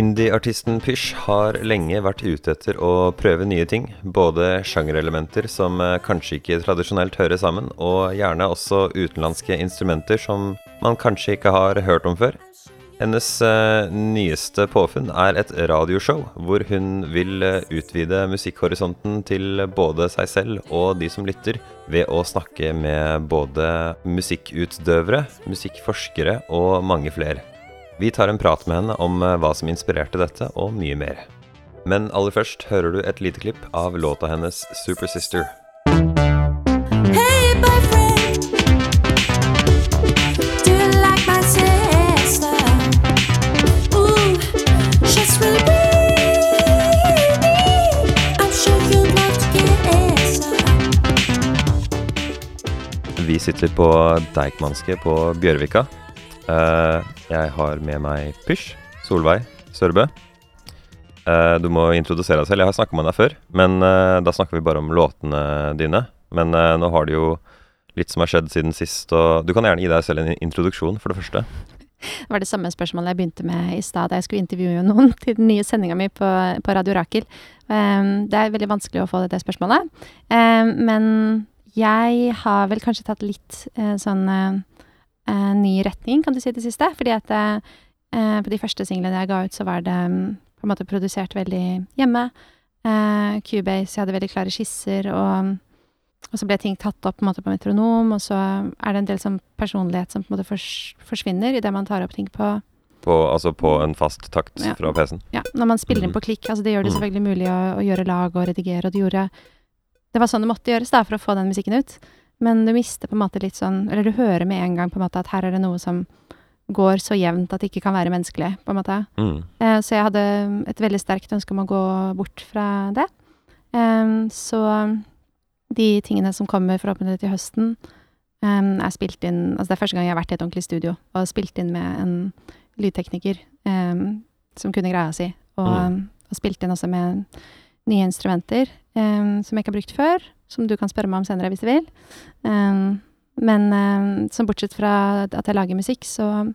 Indie-artisten Pysj har lenge vært ute etter å prøve nye ting. Både sjangerelementer som eh, kanskje ikke tradisjonelt hører sammen, og gjerne også utenlandske instrumenter som man kanskje ikke har hørt om før. Hennes eh, nyeste påfunn er et radioshow hvor hun vil eh, utvide musikkhorisonten til både seg selv og de som lytter, ved å snakke med både musikkutdøvere, musikkforskere og mange flere. Vi tar en prat med henne om eh, hva som inspirerte dette, og mye mer. Men aller først hører du et lite klipp av låta hennes 'Super Sister'. Vi sitter på Deichmanske på Bjørvika. Eh, jeg har med meg Pysj, Solveig Sørbø. Eh, du må introdusere deg selv. Jeg har snakka med deg før, men eh, da snakker vi bare om låtene dine. Men nå har det jo litt som har skjedd siden sist, og du kan gjerne gi deg selv en introduksjon, for det første. Det var det samme spørsmålet jeg begynte med i stad da jeg skulle intervjue noen til den nye sendinga mi på, på Radio Rakel. Um, det er veldig vanskelig å få det, spørsmålet. Um, men jeg har vel kanskje tatt litt uh, sånn eh, eh, ny retning, kan du si, det siste. Fordi at eh, på de første singlene jeg ga ut, så var det mm, på en måte produsert veldig hjemme. Eh, Cubase, jeg hadde veldig klare skisser, og, og så ble ting tatt opp på, en måte, på metronom, og så er det en del sånn personlighet som på en måte fors forsvinner idet man tar opp ting på På, altså på en fast takt Ja. fra PC-en. Ja, når man spiller inn på klikk. Altså det gjør det Mm. selvfølgelig mulig å, å gjøre lag og redigere, og det gjorde Det var sånn det måtte gjøres da, for å få den musikken ut. Men du mister på en måte litt sånn Eller du hører med en gang på en måte at her er det noe som går så jevnt at det ikke kan være menneskelig, på en måte. Mm. Eh, så jeg hadde et veldig sterkt ønske om å gå bort fra det. Eh, så de tingene som kommer forhåpentligvis til høsten, eh, er spilt inn Altså det er første gang jeg har vært i et ordentlig studio og spilt inn med en lydtekniker em, som kunne greia si, og, Mm. og spilt inn også med nye instrumenter em, som jeg ikke har brukt før, som du kan spørre meg om senere hvis du vil. Um, men som bortsett fra at jeg lager musikk, så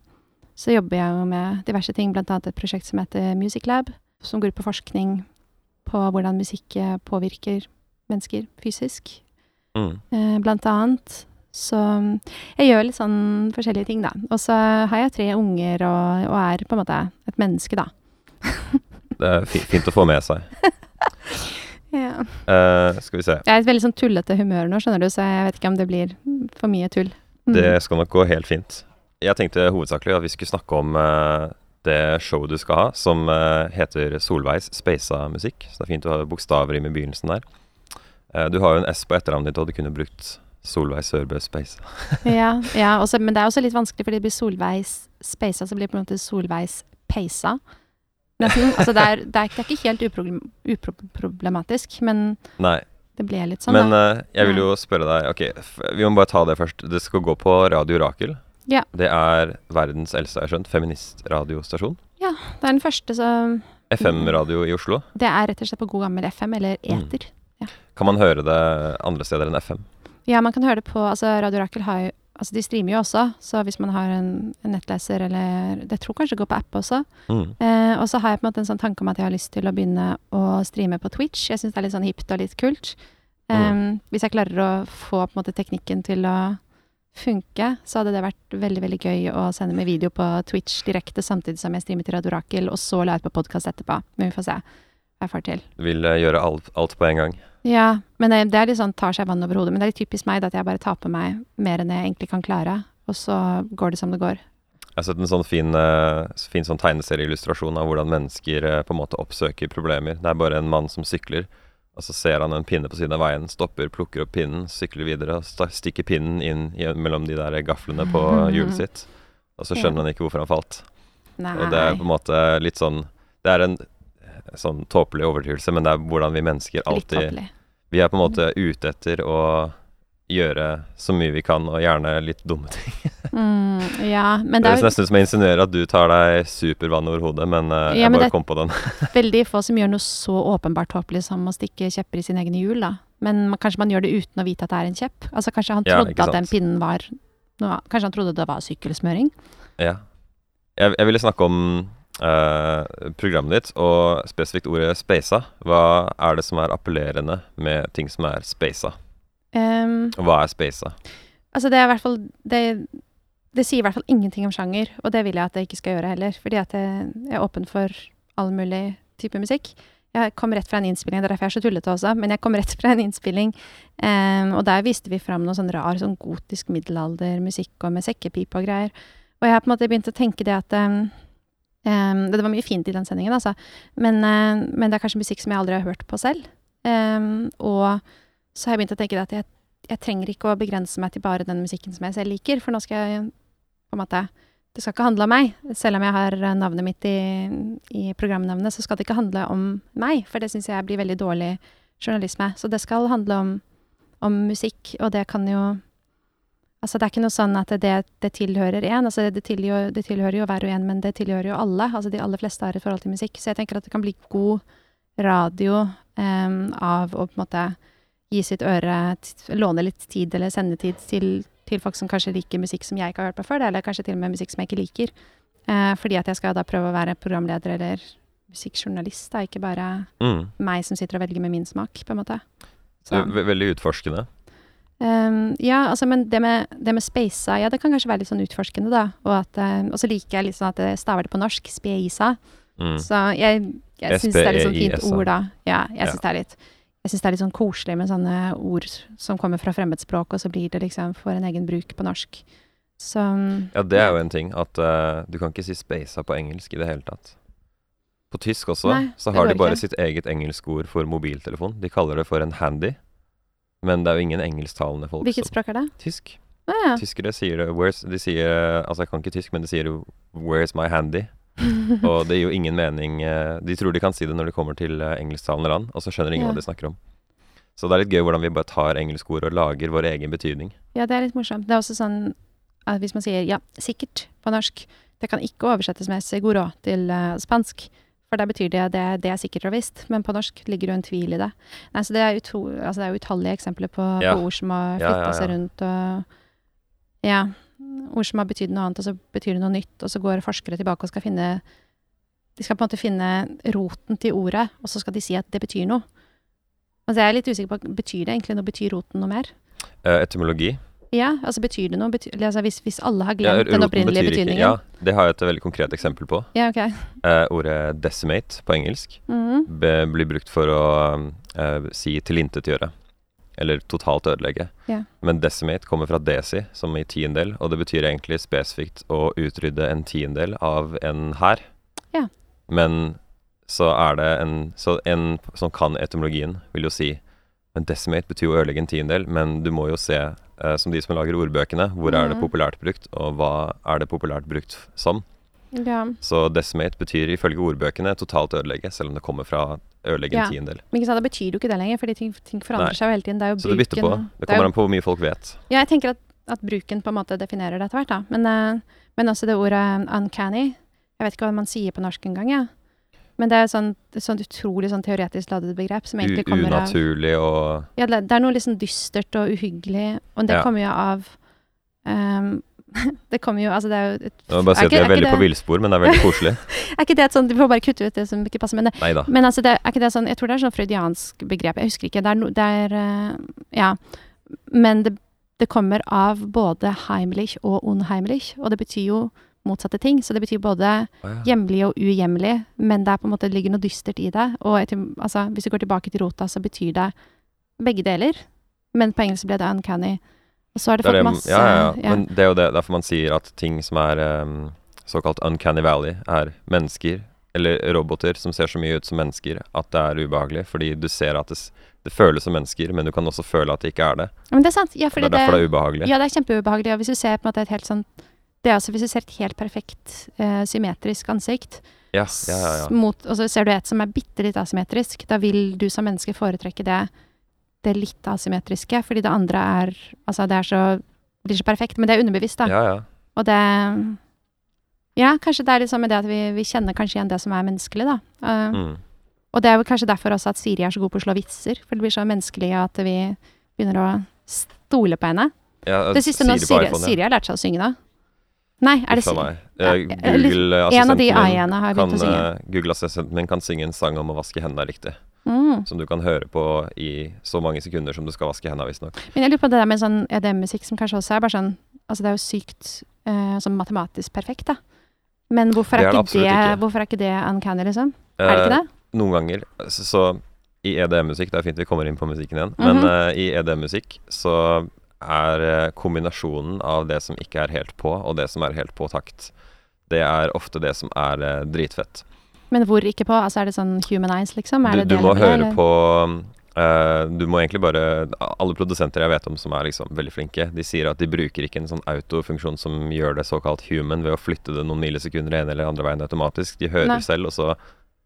så jobber jeg jo med diverse ting, blant annet et prosjekt som heter Music Lab, som går ut på forskning på hvordan musikk eh, påvirker mennesker fysisk, Mm. eh, blant annet. Så jeg gjør litt sånn forskjellige ting, da. Og så har jeg tre unger og, og er på en måte et menneske, da. Det er fint å få med seg. Ja. Eh, skal vi se. Jeg er i et veldig sånn tullete humør nå, skjønner du, så jeg vet ikke om det blir for mye tull. Mm. Det skal nok gå helt fint. Jeg tenkte hovedsakelig at vi skulle snakke om uh, det showet du skal ha, som uh, heter Solveigs Speisa musikk. Så det er fint å ha bokstaver i begynnelsen der. Du har jo en S på etternavnet ditt, og du kunne brukt Solveig Sørbø Speisa. Ja, ja også, men det er også litt vanskelig, fordi det blir Solveigs Speisa, så blir det på en måte Solveigs Peisa. Nesten. Altså, det er, det er, det er ikke helt uproblematisk, uproblematisk, men Nei, det ble litt sånn, men eh, jeg vil jo spørre deg Ok, vi må bare ta det først. Det skal gå på Radio Rakel. Ja. Det er verdens eldste, jeg har skjønt, feministradiostasjon. Ja, Det er den første, som FM-radio i Oslo. Det er rett og slett på god gammel FM, eller Mm. eter. Kan man høre det andre steder enn FM? Ja, man kan høre det på Altså, Radio Rakel har jo Altså, de streamer jo også, så hvis man har en, en nettleser eller Det tror kanskje det går på app også. Mm. Eh, og så har jeg på en måte en sånn tanke om at jeg har lyst til å begynne å streame på Twitch. Jeg syns det er litt sånn hipt og litt kult. Um, Hvis jeg klarer å få på en måte teknikken til å funke, så hadde det vært veldig veldig gøy å sende med video på Twitch direkte samtidig som jeg streamer til Radio Rakel, og så la ut på podkast etterpå. Men vi får se hva jeg får til. Du vil eh, gjøre alt, alt på en gang? Ja, men det, er litt sånn tar seg vann over hodet. Men det er litt typisk meg da, at jeg bare tar på meg mer enn jeg egentlig kan klare, og så går det som det går. Jeg har sett en sånn fin, eh, fin sånn tegneserieillustrasjon av hvordan mennesker eh, på en måte oppsøker problemer. Det er bare en mann som sykler, og så ser han en pinne på siden av veien, stopper, plukker opp pinnen, sykler videre og stikker pinnen inn i, mellom de der gaflene på hjulet sitt. Og så skjønner han ikke hvorfor han falt. Nei. Og det er på en måte litt sånn Det er en sånn tåpelig overtydelse, men det er hvordan vi mennesker alltid. Vi er på en måte ute etter å gjøre så mye vi kan, og gjerne litt dumme ting. Mm, ja, men Det det er høres nesten ut som jeg insinuerer at du tar deg supervann over hodet, men uh, Ja, jeg men bare kom på den. veldig få som gjør noe så åpenbart tåpelig som å stikke kjepper i sine egne hjul, da. Men man, kanskje man gjør det uten å vite at det er en kjepp. Altså Kanskje han trodde ja, at den pinnen var Kanskje han trodde det var sykkelsmøring. Ja. Jeg, jeg ville snakke om programmet ditt, og spesifikt ordet spasa. Hva er det som er appellerende med ting som er spasa? Um, hva er spasa? altså, det er i hvert fall det, det sier i hvert fall ingenting om sjanger, og det vil jeg at det ikke skal gjøre heller, fordi at jeg jeg er åpen for all mulig type musikk. Jeg kom rett fra en innspilling, det er derfor jeg er så tullete også, men jeg kom rett fra en innspilling, um, og der viste vi fram noe sånn rar sånn gotisk middelaldermusikk og med sekkepipe og greier. Og jeg har på en måte begynt å tenke det at ehm, ehm, det, var mye fint i den sendingen, altså, men, uh, men det er kanskje musikk som jeg aldri har hørt på selv. Um, og så har jeg begynt å tenke at jeg, jeg trenger ikke å begrense meg til bare den musikken som jeg selv liker, for nå skal jeg på en måte Det skal ikke handle om meg. Selv om jeg har navnet mitt i, i programnavnet, så skal det ikke handle om meg, for det syns jeg blir veldig dårlig journalisme. Så det skal handle om, om musikk, og det kan jo Altså, det er ikke noe sånn at det, det tilhører én. Altså, det, tilhører, det tilhører jo hver og en, men det tilhører jo alle. Altså, de aller fleste har et forhold til musikk. Så jeg tenker at det kan bli god radio um, av å på en måte gi sitt øre, låne litt tid eller sendetid til, til folk som kanskje liker musikk som jeg ikke har hørt på før, eller kanskje til og med musikk som jeg ikke liker. Uh, fordi at jeg skal da prøve å være programleder eller musikkjournalist, da, ikke bare Mm. meg som sitter og velger med min smak, på en måte. Så, veldig utforskende. Ehm, ja, altså, men det med, det med speisa, ja, det kan kanskje være litt sånn utforskende, da. Og, at, og så liker jeg litt sånn at jeg staver det på norsk, speisa. Mm. Så jeg, jeg syns det er litt sånn fint ord, da. Ja, jeg Ja. det er litt jeg det er litt sånn koselig med sånne ord som kommer fra fremmedspråk, og så blir det liksom for en egen bruk på norsk. Så Ja, det er jo en ting at uh, du kan ikke si speisa på engelsk i det hele tatt. På tysk også, Nei, så har de bare ikke. sitt eget engelskord for mobiltelefon. De kaller det for en handy. Men det er jo ingen engelsktalende folk hvilket språk er det? Tysk. Ah, ja. Tyskere sier det where's, De sier Altså, jeg kan ikke tysk, men de sier 'where's my handy'? Og det gir jo ingen mening eh, De tror de kan si det når de kommer til eh, engelsktalende land, og så skjønner ingen Ja. hva de snakker om. Så det er litt gøy hvordan vi bare tar engelske ord og lager vår egen betydning. Ja, det er litt morsomt. Det er også sånn at hvis man sier ja, sikkert på norsk, det kan ikke oversettes med seguro til uh, spansk. For der betyr det det, det er sikkert og visst, men på norsk ligger det en tvil i det. Nei, så det er, utro, altså det er utallige eksempler på, Ja. på ord som har flytta ja, seg rundt og Ja. Ord som har betydd noe annet, og så betyr det noe nytt, og så går forskere tilbake og skal finne De skal på en måte finne roten til ordet, og så skal de si at det betyr noe. Altså jeg er litt usikker på Betyr det egentlig noe? Betyr roten noe mer? Eh, etymologi. Ja, altså betyr det noe? Bety altså hvis, hvis alle har Ja, glemt den opprinnelige betyr ikke- betydningen? Ja, det har jeg et veldig konkret eksempel på. Ja, ok. Eh, ordet 'decimate' på engelsk mm. blir brukt for å eh, si tilintetgjøre. Eller totalt ødelegge. Ja. Men 'decimate' kommer fra 'desi', som i tiendel, og det betyr egentlig spesifikt å utrydde en tiendel av en hær. Ja. Men så er det en Så en som kan etymologien, vil jo si Men 'decimate' betyr jo å ødelegge en tiendedel, men du må jo se, eh, som de som lager ordbøkene, hvor er det Mhm. populært brukt, og hva er det populært brukt som? Ja. Så decimate betyr ifølge ordbøkene totalt ødelegge, selv om det kommer fra ødelegge en Ja. tiendedel. Men ikke sant, det betyr jo ikke det lenger, fordi ting, ting forandrer Nei. seg jo hele tiden. Det er jo Så det bytter på. bruken- Det er jo- kommer an på hvor mye folk vet. Ja, jeg tenker at, at bruken på en måte definerer det etter hvert, da. Men, eh, men også det ordet uncanny. Jeg vet ikke hva man sier på norsk engang, jeg. Men det er et sånt, sånt utrolig sånn teoretisk ladet begrep som egentlig kommer av unaturlig og Ja, det, det er noe liksom dystert og uhyggelig, og det Ja. kommer jo av um, Det kommer jo Altså, det er jo et, Jeg må bare si at vi er er veldig veldig på det- villspor, men det er veldig koselig. Er ikke det et sånt Du får bare kutte ut det som ikke passer, men det, Neida. Men altså, det, er ikke det sånn Jeg tror det er sånn freudiansk begrep. Jeg husker ikke. Det er, no, det er eh, Ja. Men det, det kommer av både heimlich og unheimlich, og det betyr jo motsatte ting. Så det betyr både hjemlig og uhjemlig, men det er på en måte det ligger noe dystert i det. Og etter, altså, hvis du går tilbake til rota, så betyr det begge deler. Men på engelsk ble det uncanny. Og så har det Det fått det, masse ja, ja, ja. Men det er jo det, derfor man sier at ting som er um, såkalt uncanny valley, er mennesker eller roboter som ser så mye ut som mennesker at det er ubehagelig. Fordi du ser at det, det føles som mennesker, men du kan også føle at det ikke er det. Men det er sant. Ja, det er derfor det er ubehagelig. Ja, det er kjempeubehagelig. Og hvis du ser på en måte et helt sånn Det er altså hvis du ser et helt perfekt uh, symmetrisk ansikt, Ja, ja, ja. Mot, og så ser du et som er bitte litt asymmetrisk, da vil du som menneske foretrekke det, det litt asymmetriske, fordi det andre er Altså, det er så blir så perfekt. Men det er underbevisst, da. ja, ja. Og det Ja, kanskje det er litt sånn med det at vi, vi kjenner kanskje igjen det som er menneskelig, da. Uh, Mm. Og det er vel kanskje derfor også at Siri er så god på å slå vitser, for det blir så menneskelig at vi begynner å stole på henne. ja Det siste nå, Siri. Siri har lært seg å synge nå. Nei, er det. Ja, Eh, eller Google-assistenten En av de min eh, Google-assistenten min kan synge en sang om å vaske hendene riktig. Mm. Som du kan høre på i så mange sekunder som du skal vaske hendene, visstnok. Men jeg lurer på det der med sånn EDM-musikk som kanskje også er bare sånn Altså det er jo sykt uh, sånn matematisk perfekt, da. Men hvorfor Det er, er det ikke det, ikke. hvorfor er ikke det uncanny, liksom? Er det ikke Eh, det? Noen ganger. Så, så i EDM-musikk, det er fint vi kommer inn på musikken igjen, men Mhm. eh, i EDM-musikk så er eh, kombinasjonen av det som ikke er helt på, og det som er helt på takt, det er ofte det som er eh, dritfett. Men hvor ikke på? Altså er det sånn human eyes, liksom? Er Du, det du må høre eller? på uh, Du må egentlig bare Alle produsenter jeg vet om som er liksom veldig flinke, de sier at de bruker ikke en sånn autofunksjon som gjør det såkalt human ved å flytte det noen millisekunder ene eller andre veien automatisk. De hører Nei. selv, og så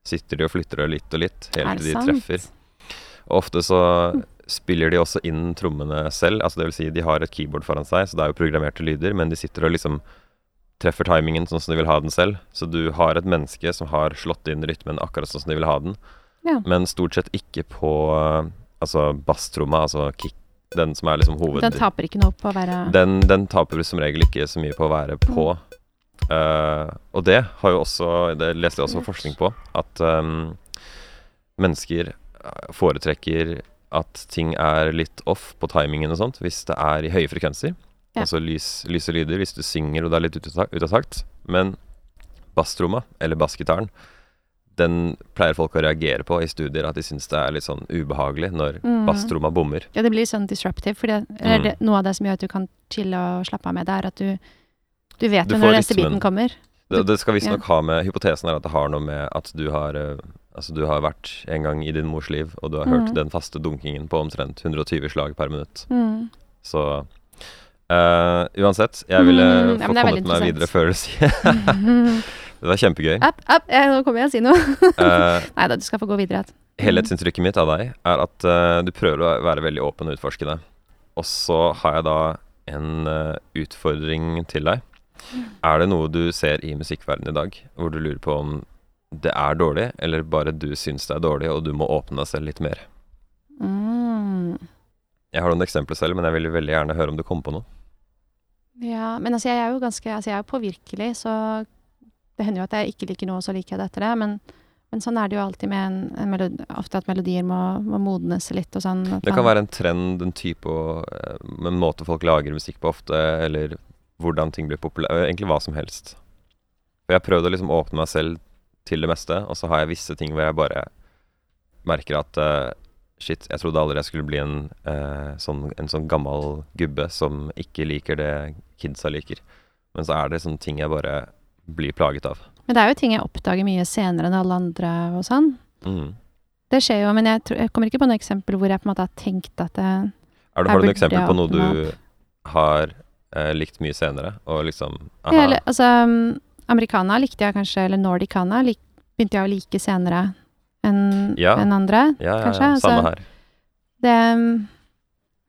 sitter de og flytter det litt og litt, helt til de sant? treffer. Og ofte så spiller de også inn trommene selv. Altså det vil si, de har et keyboard foran seg, så det er jo programmerte lyder, men de sitter og liksom treffer timingen sånn som de vil ha den selv. Så du har et menneske som har slått inn rytmen akkurat sånn som de vil ha den, Ja. men stort sett ikke på uh, altså basstromma, altså kick, den som er liksom hoved... Den taper ikke noe på å være Den, den taper som regel ikke så mye på å være på. Eh, og det har jo også Det leste jeg også forskning på, at um, mennesker eh, foretrekker at ting er litt off på timingen og sånt, hvis det er i høye frekvenser. Ja. Altså lys, lyse lyder, hvis du synger og det er litt ute av tak- takt. Men basstromma, eller bassgitaren, den pleier folk å reagere på i studier, at de syns det er litt sånn ubehagelig når Mm. basstromma bommer. Ja, det blir sånn disruptive, for det, Mm. det, noe av det som gjør at du kan chille og slappe av med det, er at du, du vet Du når neste biten kommer. Det, det skal visstnok Ja. ha med Hypotesen er at det har noe med at du har eh, Altså du har vært en gang i din mors liv, og du har hørt mm. den faste dunkingen på omtrent 120 slag per minutt. Mm. Så uh, uansett, jeg ville Mm, få ja, kommet meg videre før du sier Det var kjempegøy. App, app, jeg, nå kommer jeg og sier noe. uh, Nei da, du skal få gå videre. Helhetsinntrykket mitt av deg er at uh, du prøver å være veldig åpen og utforskende. Og så har jeg da en eh, utfordring til deg. Er det noe du ser i musikkverdenen i dag hvor du lurer på om det er dårlig, eller bare du syns det er dårlig, og du må åpne deg selv litt mer? Mm. Jeg har noen eksempler selv, men jeg vil veldig gjerne høre om du kommer på noe. Ja, men altså jeg er jo ganske Altså jeg er jo påvirkelig, så det hender jo at jeg ikke liker noe, og så liker jeg det etter det. Men, men sånn er det jo alltid med en, en melodi, ofte at melodier må, må modnes litt og sånn. Det kan man- være en trend, en type og eh, en måte folk lager musikk på ofte, eller hvordan ting blir populære. Egentlig hva som helst. Og jeg har prøvd å liksom åpne meg selv til det meste, og så har jeg visse ting hvor jeg bare merker at uh, Shit, jeg trodde aldri jeg skulle bli en, uh, sånn, en sånn gammel gubbe som ikke liker det kidsa liker. Men så er det sånne ting jeg bare blir plaget av. Men det er jo ting jeg oppdager mye senere enn alle andre og sånn. Mm. Det skjer jo, men jeg, tror, jeg kommer ikke på noe eksempel hvor jeg på en måte har tenkt at det Er du, Jeg har du noe eksempel på noe du har eh, likt mye senere, og liksom aha, eller, Altså, um, americana likte jeg kanskje, eller nordicana lik, begynte jeg å like senere enn Ja. en andre. ja, ja, kanskje, ja, samme altså- her. Det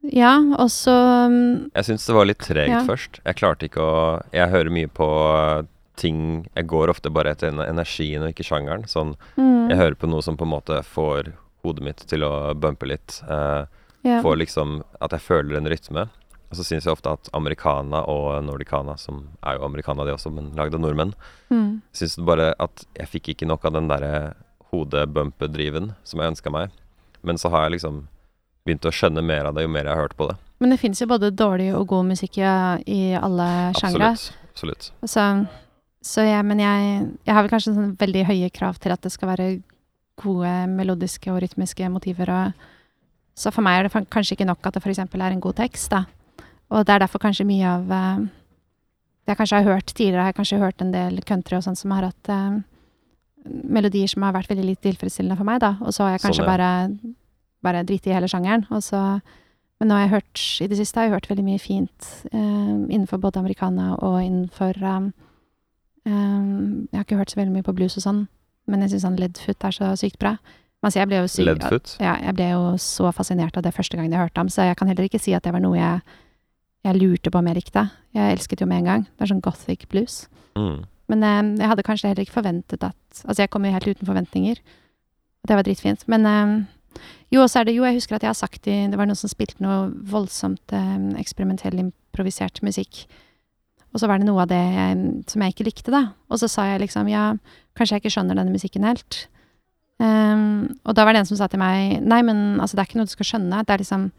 Ja, og så um, Jeg syns det var litt tregt først. Jeg klarte ikke å Jeg hører mye på ting Jeg går ofte bare etter energien og ikke sjangeren. Sånn mm, Jeg hører på noe som på en måte får hodet mitt til å bumpe litt. eh. Får liksom At jeg føler en rytme. Og så syns jeg ofte at americana og nordicana, som er jo americana de også, men lagd av nordmenn, Mm. syns bare at jeg fikk ikke nok av den derre hodebumpe-driven som jeg ønska meg. Men så har jeg liksom begynt å skjønne mer av det jo mer jeg har hørt på det. Men det finnes jo både dårlig og god musikk i, i alle sjangre. Absolutt. Absolutt. Så, så jeg, men jeg, jeg har vel kanskje sånn veldig høye krav til at det skal være gode melodiske og rytmiske motiver. Og, så for meg er det kanskje ikke nok at det f.eks. er en god tekst. Da. Og det er derfor kanskje mye av eh, Det jeg kanskje har hørt tidligere, jeg har kanskje hørt en del country og sånn som har hatt eh, melodier som har vært veldig litt tilfredsstillende for meg, da. Og så har jeg kanskje Sånn, ja. bare, bare driti i hele sjangeren. Og så, men nå har jeg hørt, i det siste har jeg hørt veldig mye fint eh, innenfor både americana og innenfor um, um, Jeg har ikke hørt så veldig mye på blues og sånn, men jeg syns sånn Leadfoot er så sykt bra. Altså, jeg ble jo syk, ja, jeg ble jo så fascinert av det første gangen jeg hørte ham, så jeg kan heller ikke si at det var noe jeg, jeg lurte på om jeg likte. Jeg elsket jo med en gang. Det er sånn gothic blues. Mm. Men eh, jeg hadde kanskje heller ikke forventet at Altså, jeg kom jo helt uten forventninger. Det var dritfint. Men eh, jo, så er det jo Jeg husker at jeg har sagt i Det var noen som spilte noe voldsomt eh, eksperimentell improvisert musikk. Og så var det noe av det jeg, som jeg ikke likte, da. Og så sa jeg liksom ja, kanskje jeg ikke skjønner denne musikken helt. Ehm, og da var det en som sa til meg nei, men altså, det er ikke noe du skal skjønne. Det er liksom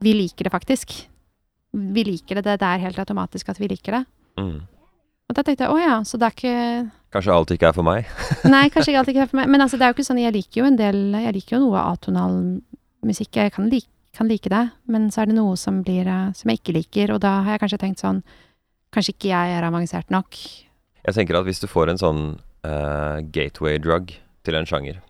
Vi liker det faktisk. Vi liker det. Det, det er helt automatisk at vi liker det. Mm. Og da tenkte jeg å ja, så det er ikke Kanskje alt ikke er for meg. Nei, kanskje ikke alt ikke er for meg. Men altså, det er jo ikke sånn Jeg liker jo en del Jeg liker jo noe atonal musikk. Jeg kan like, kan like det, men så er det noe som blir eh, Som jeg ikke liker, og da har jeg kanskje tenkt sånn Kanskje ikke jeg er avansert nok. Jeg tenker at hvis du får en sånn uh, gateway drug til en sjanger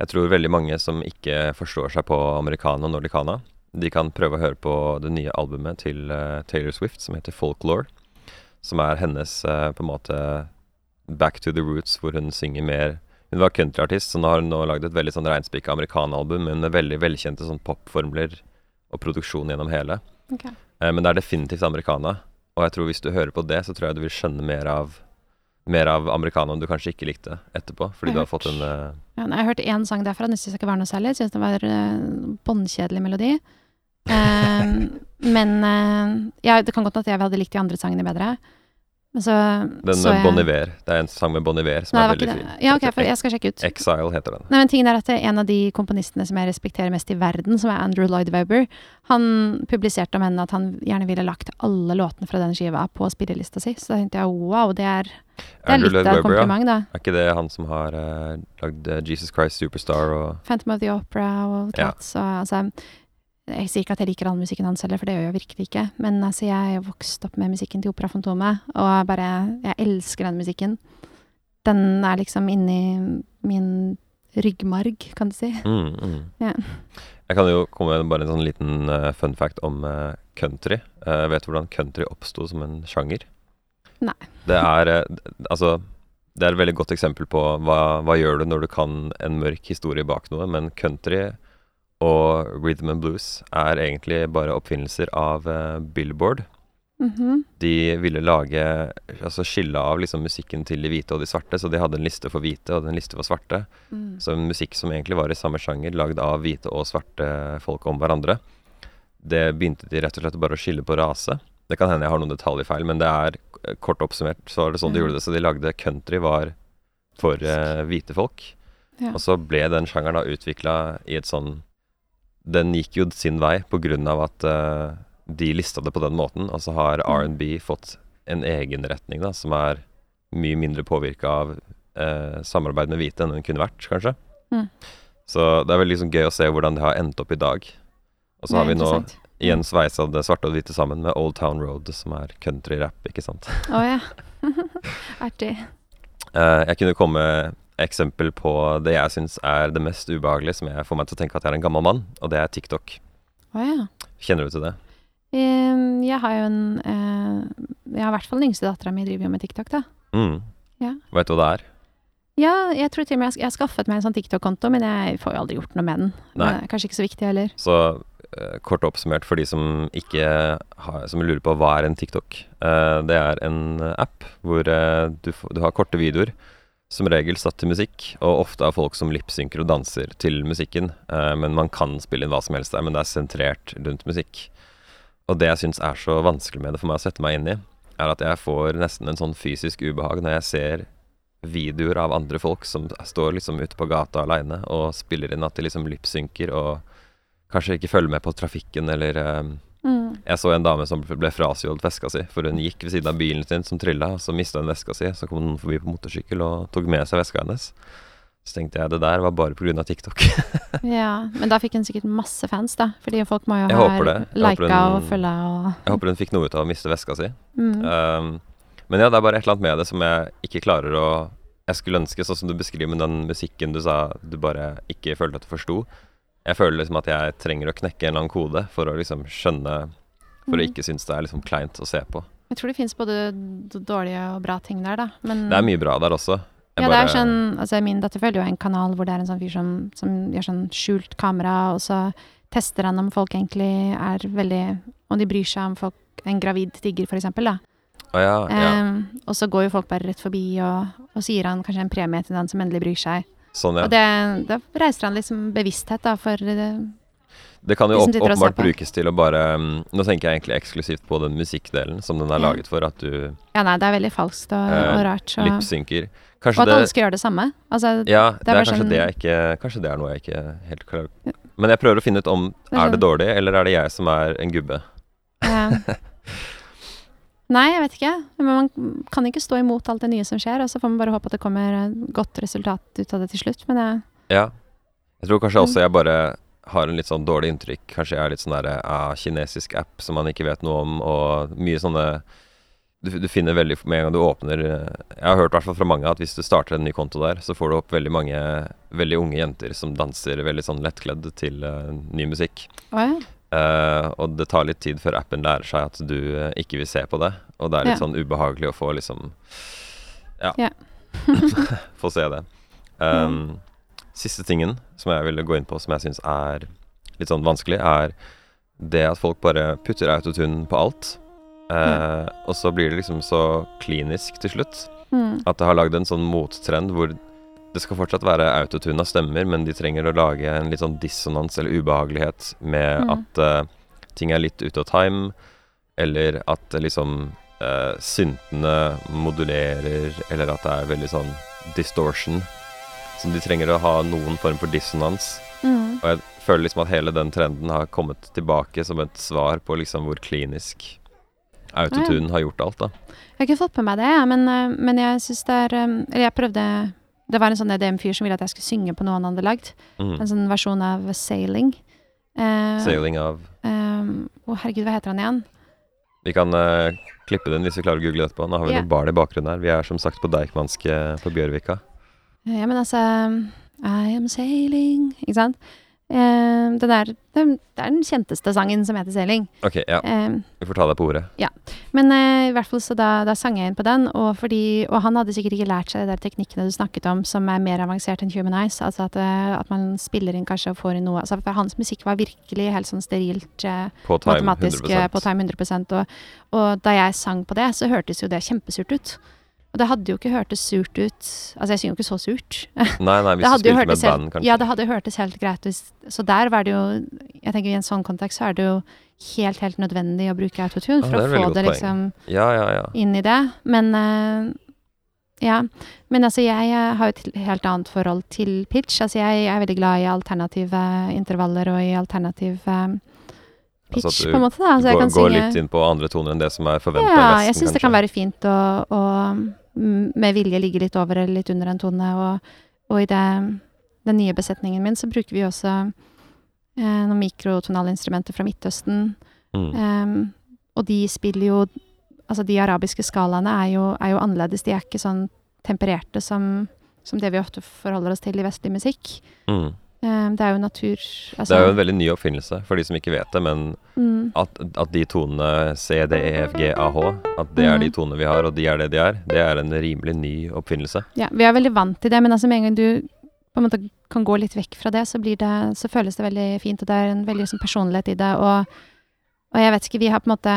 Jeg tror veldig mange som ikke forstår seg på americana og nordicana, de kan prøve å høre på det nye albumet til eh, Taylor Swift som heter Folklore. Som er hennes eh, på en måte back to the roots, hvor hun synger mer Hun var countryartist, så nå har hun nå lagd et veldig sånn reinspikka amerikanalbum, men med veldig velkjente sånn popformler og produksjon gjennom hele. Okay. Eh, men det er definitivt americana. Og jeg tror hvis du hører på det, så tror jeg du vil skjønne mer av Mer av americanaen du kanskje ikke likte etterpå, fordi Jeg du har hørt. fått en uh... Ja, jeg hørt én sang derfra, den syns jeg ikke var noe særlig. Syns det var uh, båndkjedelig melodi. Ehm, men eh, ja, det kan godt hende at jeg hadde likt de andre sangene bedre. Men så Den så jeg- Bon Iver. Det er en sang med Bon Iver som Nei, er veldig fin. Ja, ok, for jeg skal sjekke ut. Exile heter den. Nei, men tingen er at det er En av de komponistene som jeg respekterer mest i verden, som er Andrew Lloyd Webber, han publiserte om henne at han gjerne ville lagt alle låtene fra den skiva på spillelista si. Så da tenkte jeg wow, det er, det er litt Lloyd av et Webber, ja. kompliment, da. Er ikke det han som har uh, lagd eh, Jesus Christ Superstar og Phantom of the Opera og Ja. Og altså Jeg sier ikke at jeg liker all musikken hans heller, for det gjør jeg virkelig ikke. Men altså, jeg vokste opp med musikken til Opera Fantomet, og bare Jeg elsker den musikken. Den er liksom inni min ryggmarg, kan du si. mm, mm. Ja. Jeg kan jo komme med bare en sånn liten uh, fun fact om uh, country. Uh, vet du hvordan country oppsto som en sjanger? Nei. Det er Altså det er et veldig godt eksempel på hva, hva gjør du når du kan en mørk historie bak noe, men country og rhythm and blues er egentlig bare oppfinnelser av uh, Billboard. Mhm. De ville lage Altså skille av liksom musikken til de hvite og de svarte, så de hadde en liste for hvite og en liste for svarte. Mm. Så musikk som egentlig var i samme sjanger, lagd av hvite og svarte folk om hverandre. Det begynte de rett og slett bare å skille på rase. Det kan hende jeg har noen detaljfeil, men det er eh, kort oppsummert så er det sånn de gjorde det. Så de lagde country var for uh, hvite folk. Ja. Og så ble den sjangeren da utvikla i et sånn Den gikk jo sin vei av at uh, de lista det på den måten, og så har Mm. R&B fått en egen retning da, som er mye mindre påvirka av uh, samarbeid med hvite enn den kunne vært, kanskje. Mm. Så det er veldig liksom gøy å se hvordan det har endt opp i dag. Og så har vi nå interessant. igjen sveisa det svarte og hvite sammen med Old Town Road, som er country-rap, ikke sant. Å ja. Artig. Uh, jeg kunne komme eksempel på det jeg syns er det mest ubehagelige, som jeg får meg til å tenke at jeg er en gammel mann, og det er TikTok. Oh, ja. Kjenner du til det? Jeg har jo en eh, Jeg har i hvert fall den yngste dattera mi driver jo med TikTok, da. Mm. Ja. Vet du hva det er? Ja, jeg tror til og med jeg, har skaffet meg en sånn TikTok-konto, men jeg får jo aldri gjort noe med den. Nei. Kanskje ikke så viktig heller. Så eh, kort oppsummert for de som ikke har, som lurer på hva er en TikTok. Eh, det er en app hvor du, du har korte videoer, som regel satt til musikk, og ofte av folk som lipsynker og danser til musikken. Eh, men man kan spille inn hva som helst der, men det er sentrert rundt musikk. Og det jeg syns er så vanskelig med det for meg å sette meg inn i, er at jeg får nesten en sånn fysisk ubehag når jeg ser videoer av andre folk som står liksom ute på gata aleine og spiller inn at de liksom lipsynker og kanskje ikke følger med på trafikken eller eh, Mm. Jeg så en dame som ble frastjålet veska si, for hun gikk ved siden av bilen sin som trilla, så mista hun veska si. Så kom noen forbi på motorsykkel og tok med seg veska hennes. Så tenkte jeg det der var bare pga. TikTok. Ja, men da fikk hun sikkert masse fans, da. Fordi folk må jo Jeg ha lika og følge og Jeg håper hun fikk noe ut av å miste veska si. mm. Um, men ja, det er bare et eller annet med det som jeg ikke klarer å Jeg skulle ønske, sånn som du beskriver med den musikken du sa du bare ikke følte at du forsto. Jeg føler liksom at jeg trenger å knekke en eller annen kode for å liksom skjønne For å Mhm. ikke synes det er liksom kleint å se på. Jeg tror det fins både dårlige og bra ting der, da. Men Det er mye bra der også. Jeg ja, det er sånn Altså, min datter følger jo en kanal hvor det er en sånn fyr som, som gjør sånn skjult kamera, og så tester han om folk egentlig er veldig Om de bryr seg om folk En gravid tigger, for eksempel, da. Å ja, ja. Um, og så går jo folk bare rett forbi, og, og så gir han kanskje en premie til den som endelig bryr seg. Sånn, ja. Og det, da reiser han liksom bevissthet, da, for eh, Det kan jo og ser åpenbart brukes til å bare mm, Nå tenker jeg egentlig eksklusivt på den musikkdelen som den er Ja. laget for, at du Ja, nei, det er veldig falskt og, Eh, og rart. Så. lipsynker. Og at alle skal gjøre det samme. Altså, Ja, det er, bare kanskje sånn- det ikke Kanskje det er noe jeg ikke helt klarer Men jeg prøver å finne ut om Det er Er det sånn- dårlig, eller er det jeg som er en gubbe? eh, Nei, jeg vet ikke. Men man kan ikke stå imot alt det nye som skjer, og så får man bare håpe at det kommer et godt resultat ut av det til slutt. Men jeg, Ja. Jeg tror kanskje Mm. også jeg bare har en litt sånn dårlig inntrykk. Kanskje jeg er litt sånn derre ah, kinesisk app som man ikke vet noe om, og mye sånne du, du finner veldig Med en gang du åpner eh, Jeg har hørt i hvert fall fra mange at hvis du starter en ny konto der, så får du opp veldig mange veldig unge jenter som danser veldig sånn lettkledd til uh, ny musikk. Oh, ja. Eh, og det tar litt tid før appen lærer seg at du uh, ikke vil se på det. Og det er litt Ja. sånn ubehagelig å få liksom Ja. Ja. få se det. Um, Siste tingen som jeg ville gå inn på, som jeg syns er litt sånn vanskelig, er det at folk bare putter autotune på alt. Eh, og så blir det liksom så klinisk til slutt Mm. at det har lagd en sånn mottrend hvor det skal fortsatt være autotune av stemmer, men de trenger å lage en litt sånn dissonans eller ubehagelighet med Mm. at uh, ting er litt ute av time, eller at liksom uh, syntene modulerer, eller at det er veldig sånn distortion. Så de trenger å ha noen form for dissonans. Mm. Og jeg føler liksom at hele den trenden har kommet tilbake som et svar på liksom hvor klinisk autotune har gjort alt, da. Jeg har ikke fått med meg det, ja, men, eh, men jeg syns det er Eller jeg prøvde Det var en sånn EDM-fyr som ville at jeg skulle synge på noe han hadde lagd. Mm. En sånn versjon av Sailing. Uh, Sailing av ehm, Å, herregud, hva heter han igjen? Vi kan uh, klippe den hvis vi klarer å google etterpå. Nå har vi yeah. noen barn i bakgrunnen her. Vi er som sagt på Deichmanske på Bjørvika. Eh, Ja, men altså I am sailing Ikke sant? Eh, det, der, det, det er den kjenteste sangen som heter 'Seling'. Ok, ja. Eh, Vi får ta deg på ordet. Ja. men eh, i hvert fall så da, da sang jeg inn på den, og, fordi, og han hadde sikkert ikke lært seg de der teknikkene du snakket om, som er mer avansert enn Human Eyes. Altså at, at man spiller inn kanskje og får inn noe altså For hans musikk var virkelig helt sånn sterilt På time matematisk 100%. på time 100 og, og da jeg sang på det, så hørtes jo det kjempesurt ut. Og det hadde jo ikke hørtes surt ut Altså, jeg synger jo ikke så surt. Nei, nei, hvis du spilte med et band, kanskje. Ja, det hadde hørtes helt greit ut. Så der var det jo Jeg tenker i en sånn kontekst så er det jo helt, helt nødvendig å bruke autotune for er å få det liksom Ja, ja, ja. inn i det. Men uh, ja. Men altså, jeg har jo et helt annet forhold til pitch. Altså, jeg er veldig glad i alternative intervaller og i alternativ eh, pitch, Altså på en måte. da. Altså, jeg Gå, kan går synge litt inn på andre toner enn det som er forventa ja, jeg syns det kan være fint å, å med vilje ligge litt over eller litt under en tone. Og, og i det, den nye besetningen min så bruker vi også eh, noen mikrotonalinstrumenter fra Midtøsten. Mm. Um, og de spiller jo Altså, de arabiske skalaene er jo, er jo annerledes. De er ikke sånn tempererte som, som det vi ofte forholder oss til i vestlig musikk. Mm. Em, det er jo natur altså, Det er jo en veldig ny oppfinnelse for de som ikke vet det, men mm, at, at de tonene C, D, E, F, G, A, H, at det er de Mhm. tonene vi har, og de er det de er, det er en rimelig ny oppfinnelse. Ja, vi er veldig vant til det, men altså med en gang du på en måte kan gå litt vekk fra det, så, blir det, så føles det veldig fint, og det er en veldig sånn personlighet i det. Og, og jeg vet ikke, vi har på en måte,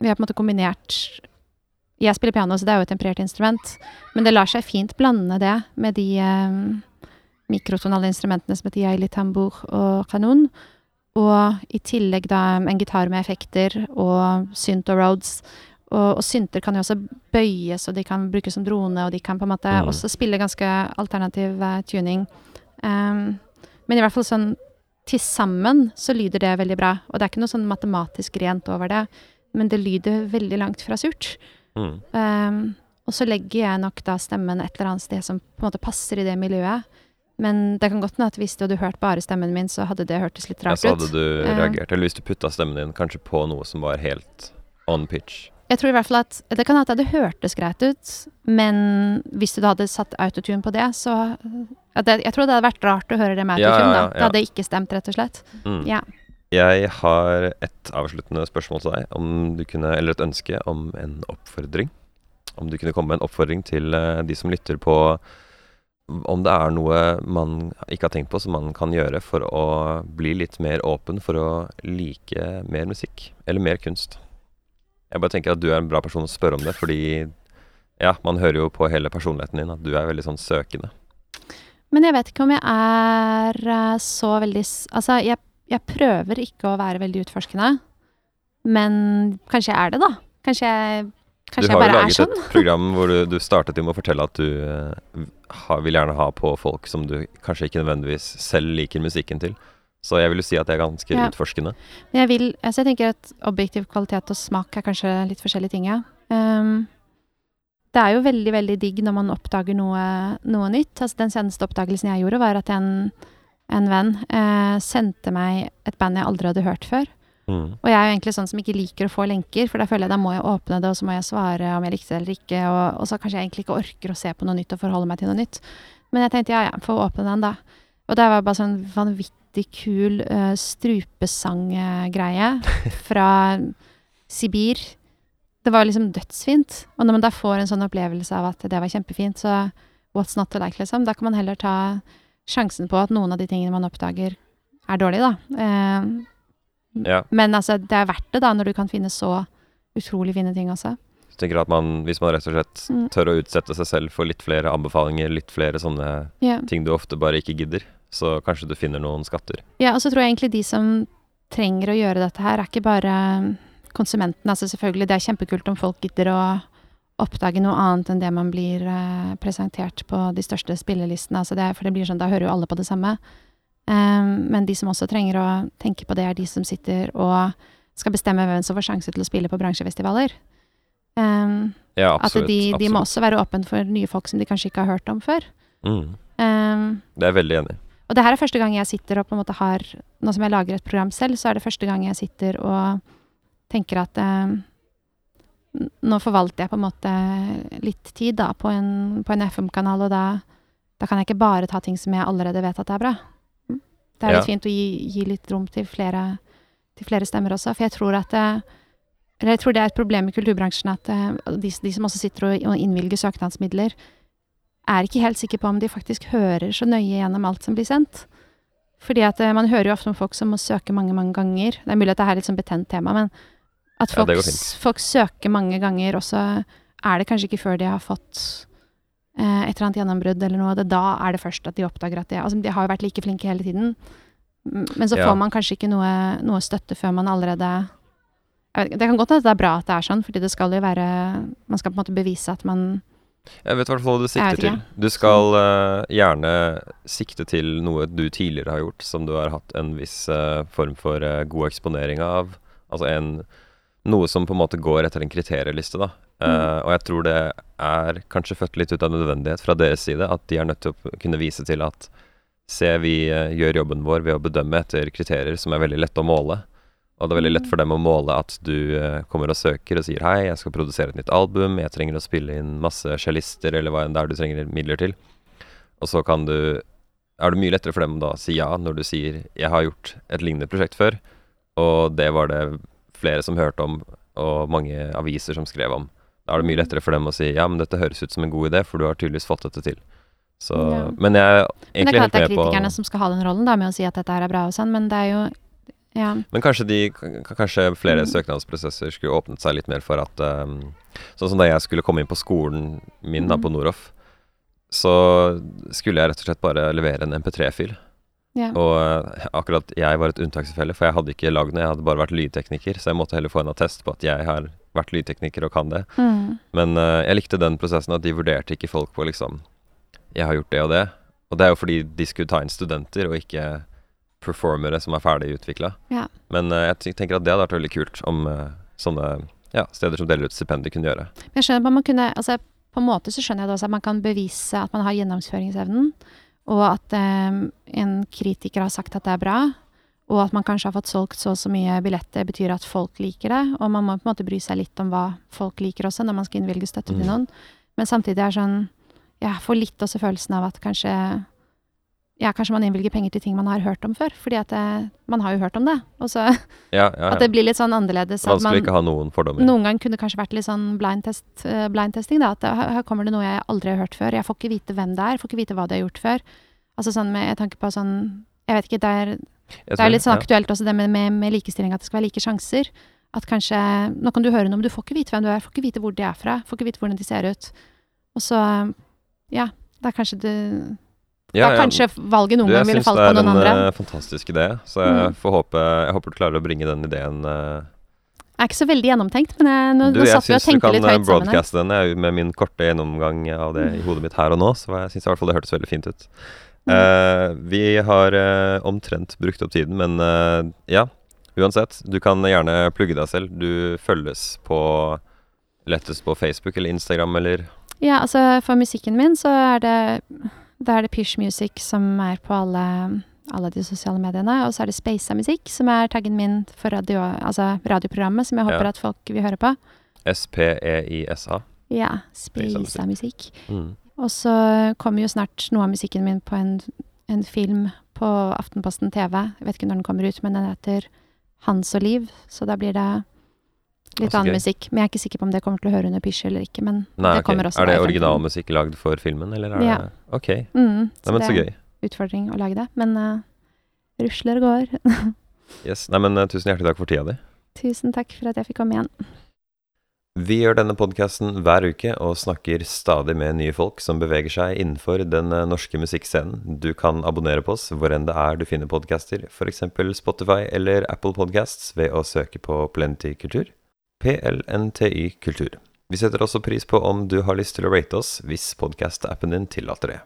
vi har på en måte kombinert Jeg spiller piano, så det er jo et temperert instrument, men det lar seg fint blande det med de eh, mikrotonale instrumentene som heter yaili, tambour og kanon. Og i tillegg da en gitar med effekter og synt og roads. Og, og synter kan jo også bøyes, og de kan brukes som drone, og de kan på en måte Mm. også spille ganske alternativ uh, tuning. Um, men i hvert fall sånn til sammen så lyder det veldig bra. Og det er ikke noe sånn matematisk rent over det, men det lyder veldig langt fra surt. Mm. Um, og så legger jeg nok da stemmen et eller annet sted som på en måte passer i det miljøet. Men det kan godt hende at hvis du hadde hørt bare stemmen min, så hadde det hørtes litt rart ut. Ja, så hadde du Ja. reagert. Eller hvis du putta stemmen din kanskje på noe som var helt on pitch. Jeg tror i hvert fall at det kan hende at det hørtes greit ut, men hvis du da hadde satt autotune på det, så ja, det, Jeg tror det hadde vært rart å høre det med Ja, autotune, ja, da. ja. Det hadde ikke stemt, rett og slett. Mm. Ja. Jeg har et avsluttende spørsmål til deg, om du kunne, eller et ønske om en oppfordring. Om du kunne komme med en oppfordring til eh, de som lytter på om det er noe man ikke har tenkt på som man kan gjøre for å bli litt mer åpen for å like mer musikk, eller mer kunst. Jeg bare tenker at du er en bra person å spørre om det, fordi ja, man hører jo på hele personligheten din at du er veldig sånn søkende. Men jeg vet ikke om jeg er eh, så veldig Altså, jeg jeg prøver ikke å være veldig utforskende, men kanskje jeg er det, da. Kanskje jeg, kanskje du har jo laget sånn. et program hvor du, du startet med å fortelle at du uh, vil gjerne ha på folk som du kanskje ikke nødvendigvis selv liker musikken til. Så jeg vil jo si at det er ganske Ja. utforskende. Men jeg vil altså jeg tenker at objektiv kvalitet og smak er kanskje litt forskjellige ting, ja. Um, det er jo veldig, veldig digg når man oppdager noe, noe nytt. Altså, den seneste oppdagelsen jeg gjorde, var at en, en venn uh, sendte meg et band jeg aldri hadde hørt før. Mm. Og jeg er jo egentlig sånn som ikke liker å få lenker, for da føler jeg da må jeg åpne det, og så må jeg svare om jeg likte det eller ikke, og, og så kanskje jeg egentlig ikke orker å se på noe nytt og forholde meg til noe nytt. Men jeg tenkte ja, ja, få åpne den, da. Og det var bare sånn vanvittig kul uh, strupesanggreie fra Sibir. Det var liksom dødsfint. Og når man da får en sånn opplevelse av at det var kjempefint, så what's not to like, liksom? Da kan man heller ta sjansen på at noen av de tingene man oppdager, er dårlige, da. Eh, Ja. men altså, det er verdt det da, når du kan finne så utrolig fine ting også. Jeg tenker at man, Hvis man rett og slett Mm. tør å utsette seg selv for litt flere anbefalinger, litt flere sånne Ja. ting du ofte bare ikke gidder, så kanskje du finner noen skatter. ja, og så tror jeg egentlig de som trenger å gjøre dette her, er ikke bare konsumenten. Altså selvfølgelig, det er kjempekult om folk gidder å oppdage noe annet enn det man blir eh, presentert på de største spillelistene. Altså det, for det blir sånn, da hører jo alle på det samme. Um, men de som også trenger å tenke på det, er de som sitter og skal bestemme hvem som får sjanse til å spille på bransjefestivaler. Um, Ja, at absolutt. de, de må også være åpne for nye folk som de kanskje ikke har hørt om før. Mm. Um, Det er jeg veldig enig i. og det her er første gang jeg sitter og på en måte har Nå som jeg lager et program selv, så er det første gang jeg sitter og tenker at nå forvalter jeg på en måte litt tid da på en, en FM-kanal, og da, da kan jeg ikke bare ta ting som jeg allerede vet at er bra. Det er Ja. litt fint å gi, gi litt rom til flere, til flere stemmer også, for jeg tror at det, eller jeg tror det er et problem i kulturbransjen at eh, de, de som også sitter og, innvilger søknadsmidler, er ikke helt sikre på om de faktisk hører så nøye gjennom alt som blir sendt. Fordi at eh, man hører jo ofte om folk som må søke mange, mange ganger. Det er mulig at det er litt sånn betent tema, men at folk, s- folk søker mange ganger, og så er det kanskje ikke før de har fått eh, et eller annet gjennombrudd eller noe, det, da er det først at de oppdager at de Altså, de har jo vært like flinke hele tiden, men så Ja. får man kanskje ikke noe, noe støtte før man allerede vet, Det kan godt hende det er bra at det er sånn, fordi det skal jo være Man skal på en måte bevise at man Jeg vet i hvert fall hva du sikter til. Du skal uh, gjerne sikte til noe du tidligere har gjort, som du har hatt en viss uh, form for uh, god eksponering av. Altså en, noe som på en måte går etter en kriterieliste, da. Mm. Uh, og jeg tror det er kanskje født litt ut av nødvendighet fra deres side, at de er nødt til å kunne vise til at Se, vi uh, gjør jobben vår ved å bedømme etter kriterier som er veldig lette å måle. Og det er veldig lett for dem å måle at du uh, kommer og søker og sier hei, jeg skal produsere et nytt album, jeg trenger å spille inn masse cellister eller hva enn det er du trenger midler til. Og så kan du Er det mye lettere for dem da å si ja når du sier jeg har gjort et lignende prosjekt før, og det var det flere som hørte om, og mange aviser som skrev om. Da er det mye lettere for dem å si ja, men dette høres ut som en god idé, for du har tydeligvis fått dette til. Så, Ja. Men jeg er Men det er egentlig klart det er kritikerne som skal ha den rollen, da, med å si at dette her er bra og sånn, men det er jo Ja. Men kanskje, de, kanskje flere Mm. søknadsprosesser skulle åpnet seg litt mer for at um, Sånn som da jeg skulle komme inn på skolen min da Mm. på Noroff, så skulle jeg rett og slett bare levere en MP3-fil. Ja. Og eh, akkurat jeg var et unntakstilfelle, for jeg hadde ikke lagd noe, jeg hadde bare vært lydtekniker, så jeg måtte heller få en attest på at jeg har vært lydtekniker og kan det. Mm. Men uh, jeg likte den prosessen at de vurderte ikke folk på liksom Jeg har gjort det og det. Og det er jo fordi de skulle ta inn studenter, og ikke performere som er ferdig utvikla. Ja. Men uh, jeg tenker at det hadde vært veldig kult om uh, sånne ja, steder som deler ut stipendier, kunne gjøre. Men jeg skjønner at man kunne altså, På en måte så skjønner jeg det også at man kan bevise at man har gjennomføringsevnen, og at eh, en kritiker har sagt at det er bra, og at man kanskje har fått solgt så og så mye billetter, betyr at folk liker det. Og man må på en måte bry seg litt om hva folk liker også, når man skal innvilge støtte til Mm. noen. Men samtidig er sånn Jeg får litt også følelsen av at kanskje ja, kanskje man innvilger penger til ting man har hørt om før, fordi at det, man har jo hørt om det. Og så Ja, ja, at det blir litt sånn annerledes. At Vanskelig man, ikke ha noen fordommer. noen ganger kunne det kanskje vært litt sånn blind, test, eh, blind testing, da. At det, her, her kommer det noe jeg aldri har hørt før. Jeg får ikke vite hvem det er, får ikke vite hva de har gjort før. Altså sånn med jeg tanke på sånn Jeg vet ikke, det er, det er litt sånn aktuelt også det med, med, med likestilling, at det skal være like sjanser. At kanskje Nå kan du høre noe, men du får ikke vite hvem du er, får ikke vite hvor de er fra, får ikke vite hvordan de ser ut. Og så Ja, det er kanskje du Ja, da kanskje valget noen Du, jeg gang ville syns falt det på er noen en andre. eh, fantastisk idé, så jeg, Mm. får håpe, jeg håper du klarer å bringe den ideen jeg Det er ikke så veldig gjennomtenkt, men jeg, nå, Du, nå satt vi og tenkte litt tenkte kan litt eh, høyt sammen kan broadcaste den jeg, med min korte gjennomgang av det i hodet mitt her og nå, så jeg syns i hvert fall det hørtes veldig fint ut. Mm. Uh, vi har uh, omtrent brukt opp tiden, men uh, ja, uansett. Du kan gjerne plugge deg selv. Du følges på lettest på Facebook eller Instagram eller Ja, altså for musikken min så er det Da er det Pish Music som er på alle, alle de sosiale mediene. Og så er det Spasa Musikk som er taggen min for radio, altså radioprogrammet som jeg håper Ja. at folk vil høre på. E SPEISA. Ja, Spasa Musikk. Mm. Og så kommer jo snart noe av musikken min på en, en film på Aftenposten TV. Jeg vet ikke når den kommer ut, men den heter Hans og Liv. Så da blir det litt annen gøy. musikk. Men jeg er ikke sikker på om det kommer til å høre under Pish eller ikke. Men Nei, det okay. kommer også Er det originalmusikk lagd for filmen, eller er Ja. det Ok. Mm, Nei, men så det gøy. er utfordring å lage det. Men uh, rusler og går. Yes. Nei, men uh, tusen hjertelig takk for tida di. Tusen takk for at jeg fikk komme igjen. Vi gjør denne podkasten hver uke og snakker stadig med nye folk som beveger seg innenfor den eh, norske musikkscenen. Du kan abonnere på oss hvor enn det er du finner podcaster, f.eks. Spotify eller Apple Podcasts ved å søke på Plenty Kultur. PLNTY Kultur. Vi setter også pris på om du har lyst til å rate oss hvis podkast-appen din tillater det.